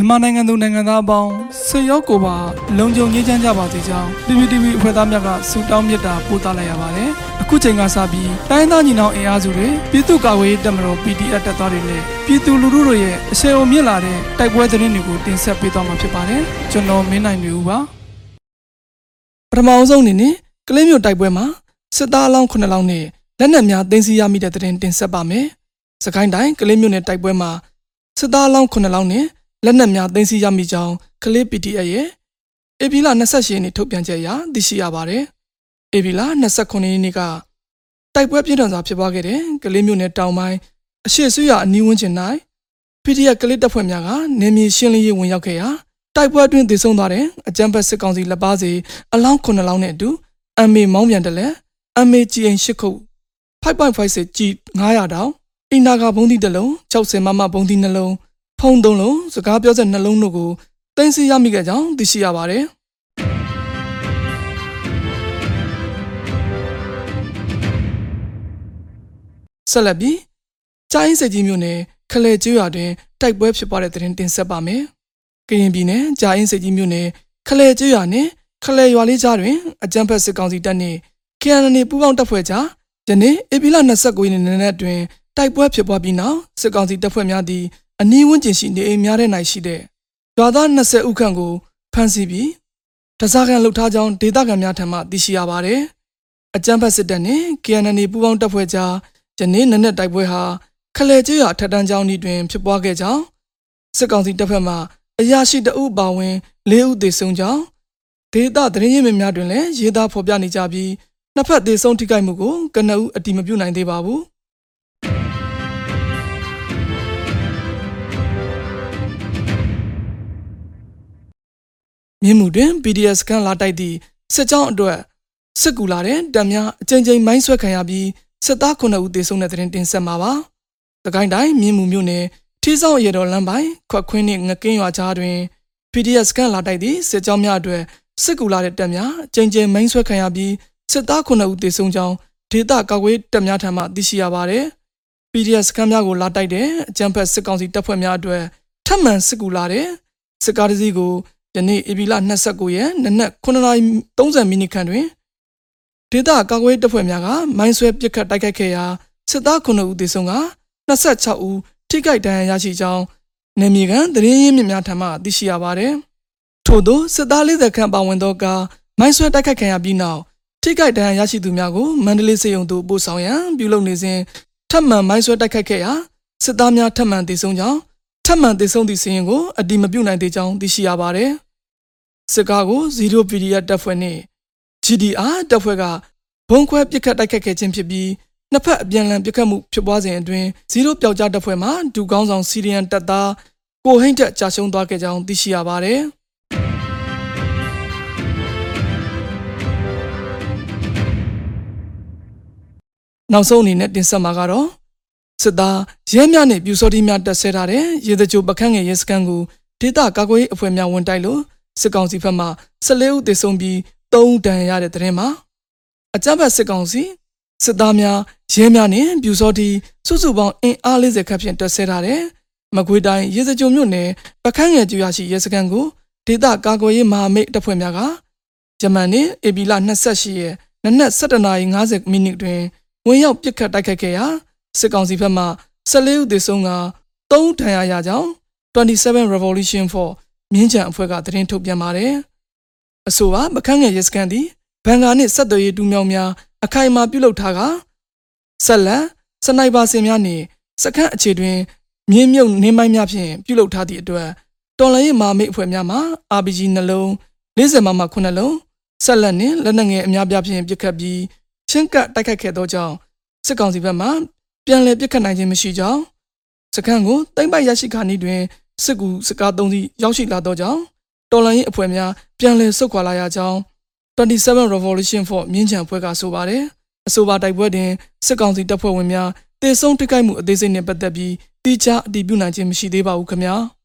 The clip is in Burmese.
မြန်မာနိုင်ငံသူနိုင်ငံသားအပေါင်းဆွေရောက်ကိုပါလုံခြုံရေးချမ်းကြပါစေကြောင်း PPTV အဖွဲ့သားများကဆုတောင်းမေတ္တာပို့သလိုက်ရပါတယ်။အခုချိန်ကစပြီးတိုင်းသားညီနောင်အင်အားစုတွေပြည်သူ့ကာကွယ်ရေးတပ်မတော် PDF တပ်သားတွေနဲ့ပြည်သူလူထုတို့ရဲ့အဆင်အုံမြင့်လာတဲ့တိုက်ပွဲသတင်းတွေကိုတင်ဆက်ပေးသွားမှာဖြစ်ပါတယ်။ကျွန်တော်မင်းနိုင်နေဦးပါ။ပထမအဆုံးအနေနဲ့ကလေးမျိုးတိုက်ပွဲမှာစစ်သားအလောင်း9လောင်းနဲ့လက်နက်များတင်စီရမိတဲ့သတင်းတင်ဆက်ပါမယ်။စကိုင်းတိုင်းကလေးမျိုးနယ်တိုက်ပွဲမှာစစ်သားအလောင်း9လောင်းနဲ့ လက်နက်များသိမ်းဆည်းရမိကြောင်းကလေး PDF ရဲ့ဧပြီလ28ရက်နေ့ထုတ်ပြန်ချက်အရသိရှိရပါတယ်။ဧပြီလ29ရက်နေ့ကတိုက်ပွဲပြင်းထန်စွာဖြစ်ပွားခဲ့တဲ့ကလေးမျိုးနယ်တောင်ပိုင်းအရှိဆွေရအနီးဝန်းကျင်၌ PDF ကလေးတပ်ဖွဲ့များကနေမြေရှင်းလင်းရေးဝင်ရောက်ခဲ့ရာတိုက်ပွဲအတွင်းသေဆုံးသွားတဲ့အကြမ်းဖက်စစ်ကောင်စီလက်ပါစီအလောင်း9လောင်းနဲ့အတူအမေမောင်းပြန်တယ်လဲအမေကြီးအိမ်၈ခု5.56ကြီး900တောင်အင်နာဂါဘုံဒီတစ်လုံး60မမဘုံဒီနှလုံး ဖုံသုံးလုံးစကားပြောစက်နှလုံးတို့ကိုတင်စီရမိခဲ့ကြောင်းသိရှိရပါတယ်ဆက်လက်ပြီးကြားရင်စကြီးမျိုးနဲ့ခလဲကျွရွာတွင်တိုက်ပွဲဖြစ်ပွားတဲ့တဲ့တင်တင်ဆက်ပါမယ်။ကရင်ပြည်နယ်ကြားရင်စကြီးမျိုးနဲ့ခလဲကျွရွာနဲ့ခလဲရွာလေးကြားတွင်အကြမ်းဖက်စစ်ကောင်စီတပ်နှင့် KNN ပူးပေါင်းတပ်ဖွဲ့ကြားယနေ့ဧပြီလ29ရက်နေ့နေ့တွင်တိုက်ပွဲဖြစ်ပွားပြီးနောက်စစ်ကောင်စီတပ်ဖွဲ့များသည် အနီးဝန်းကျင်ရှိနေအိမ်များထဲ၌ရှိတဲ့ရွာသား20ဦးခန့်ကိုဖမ်းဆီးပြီးတစားကန်လှုပ်ထားကြောင်းဒေသခံများထံမှသိရှိရပါတယ်။အကြမ်းဖက်စစ်တပ်နှင့် KNN ပူးပေါင်းတပ်ဖွဲ့ကြားယနေ့နက်နက်တိုက်ပွဲဟာခလဲကျွော်ထက်တန်းကျောင်းဤတွင်ဖြစ်ပွားခဲ့ကြောင်းစစ်ကောင်စီတပ်ဖက်မှအရာရှိတအုပ်ပါဝင်၄ဦးသေဆုံးကြောင်းဒေသသတင်းရင်းမြစ်များတွင်လည်းရေးသားဖော်ပြနေကြပြီးနှစ်ဖက်သေဆုံးထိခိုက်မှုကိုကနအူးအတိမပြုနိုင်သေးပါဘူး။ မြင်းမှုတွင် PDF စကန်လာတိုက်သည့်စစ်ကြောင်းအတွက်စစ်ကူလာတဲ့တပ်များအကြိမ်ကြိမ်မိုင်းဆွဲခံရပြီးစစ်သား9ဦးသေဆုံးတဲ့တဲ့တင်ဆက်မှာပါ။သကိုင်းတိုင်းမြင်းမှုမြို့နယ်ထီဆောင်ရေတော်လမ်းပိုင်းခွက်ခွင်းနှင့်ငကင်းရွာကြားတွင် PDF စကန်လာတိုက်သည့်စစ်ကြောင်းများအတွက်စစ်ကူလာတဲ့တပ်များအကြိမ်ကြိမ်မိုင်းဆွဲခံရပြီးစစ်သား9ဦးသေဆုံးကြောင်းဒေသကာကွယ်တပ်များထံမှသိရှိရပါတယ်။ PDF စကန်များကိုလာတိုက်တဲ့အကြမ်းဖက်စစ်ကောင်စီတပ်ဖွဲ့များအတွက်ထပ်မံစစ်ကူလာတဲ့စစ်ကားတစ်စီးကို ယနေ့ဧပြီလ29ရက်နနက်9:30မိနစ်ခန့်တွင်ဒေသကာကွယ်တပ်ဖွဲ့များကမိုင်းဆွဲပစ်ခတ်တိုက်ခိုက်ခဲ့ရာစစ်သား9ဦးသေဆုံးက26ဦးထိခိုက်ဒဏ်ရာရရှိကြောင်းနေမြေကန်သတင်းရင်းမြစ်များထံမှသိရှိရပါတယ်။ထို့သောစစ်သား40ခန့်ပါဝင်သောကမိုင်းဆွဲတိုက်ခိုက်ခံရပြီးနောက်ထိခိုက်ဒဏ်ရာရရှိသူများကိုမန္တလေးစေယုံသို့ပို့ဆောင်ရန်ပြုလုပ်နေစဉ်ထပ်မံမိုင်းဆွဲတိုက်ခိုက်ခဲ့ရာစစ်သားများထပ်မံသေဆုံးကြောင်း ထပ်မံသေဆုံးသည့်စီးရင်ကိုအတိမပြုနိုင်သေးကြောင်းသိရှိရပါတယ်။စစ်ကားကို0 PDF တပ်ဖွဲ့နှင့် GDR တပ်ဖွဲ့ကဘုံခွဲပစ်ခတ်တိုက်ခတ်ခဲ့ခြင်းဖြစ်ပြီးနှစ်ဖက်အပြန်အလှန်ပစ်ခတ်မှုဖြစ်ပွားစဉ်အတွင်း0ပျောက်ကြားတပ်ဖွဲ့မှဒူကောင်းဆောင်စီရီယန်တပ်သားကိုဟိမ့်တက်ကြာရှုံးသွားခဲ့ကြောင်းသိရှိရပါတယ်။နောက်ဆုံးအနေနဲ့တင်ဆက်မှာကတော့ စစ်သားရဲများနဲ့ပြူစောတိများတက်ဆဲထားတဲ့ရေတကြိုပခန့်ငယ်ရဲစခန်းကိုဒေသကာကွယ်ရေးအဖွဲ့များဝန်တိုက်လို့စစ်ကောင်စီဘက်မှ14ဦးသေဆုံးပြီး3ဦးဒဏ်ရာရတဲ့တဲ့ရင်မှာအကြမ်းဖက်စစ်ကောင်စီစစ်သားများရဲများနဲ့ပြူစောတိစုစုပေါင်းအင်အား40ခန့်ဖြင့်တက်ဆဲထားတဲ့မကွေးတိုင်းရေစကြိုမြို့နယ်ပခန်းငယ်ကျွရရှိရဲစခန်းကိုဒေသကာကွယ်ရေးမဟာမိတ်တပ်ဖွဲ့များကဂျမန်နဲ့အေဘီလာ28ရက်နနက်7:50မိနစ်တွင်ဝင်ရောက်ပစ်ခတ်တိုက်ခိုက်ခဲ့ရာ စစ်ကောင်စီဘက်မှ14ဦးသေဆုံးက3ဒဏ်ရာရကြောင်း27 Revolution for မြင်းချံအဖွဲ့ကသတင်းထုတ်ပြန်ပါတယ်။အဆိုပါမခန့်ငယ်ရဲစခန်းသည်ဘန်ကာနှင့်ဆက်သွယ်ရေးတူးမြောင်းများအခိုင်အမာပြုလုပ်ထားကဆက်လက်စနိုက်ပါစင်များနှင့်စခန်းအခြေတွင်မြင်းမြုပ်နေမိုင်းများဖြင့်ပြုလုပ်ထားသည့်အတွက်တော်လန်ရေးမာမိတ်အဖွဲ့များမှ RPG နှလုံး40မမ9လုံးဆက်လက်နှင့်လက်နက်ငယ်အများပြားဖြင့်ပစ်ခတ်ပြီးချင်းကပ်တိုက်ခိုက်ခဲ့သောကြောင့်စစ်ကောင်စီဘက်မှ ပြန်လည်ပစ်ခတ်နိုင်ခြင်းမရှိကြောင်းစခန်းကိုတိမ့်ပိုက်ရရှိခါနည်းတွင်စစ်ကူစကားသုံးစီရောက်ရှိလာသောကြောင့်တော်လန်ရေးအဖွဲ့များပြန်လည်ဆုတ်ခွာလာရကြောင်း27 Revolution for မြင်းချံဖွဲ့ကဆိုပါတယ်အဆိုပါတိုက်ပွဲတွင်စစ်ကောင်စီတပ်ဖွဲ့ဝင်များတေဆုံးတိုက်ခိုက်မှုအသေးစိတ်နှင့်ပတ်သက်ပြီးတိကျအတည်ပြုနိုင်ခြင်းမရှိသေးပါဘူးခင်ဗျာ။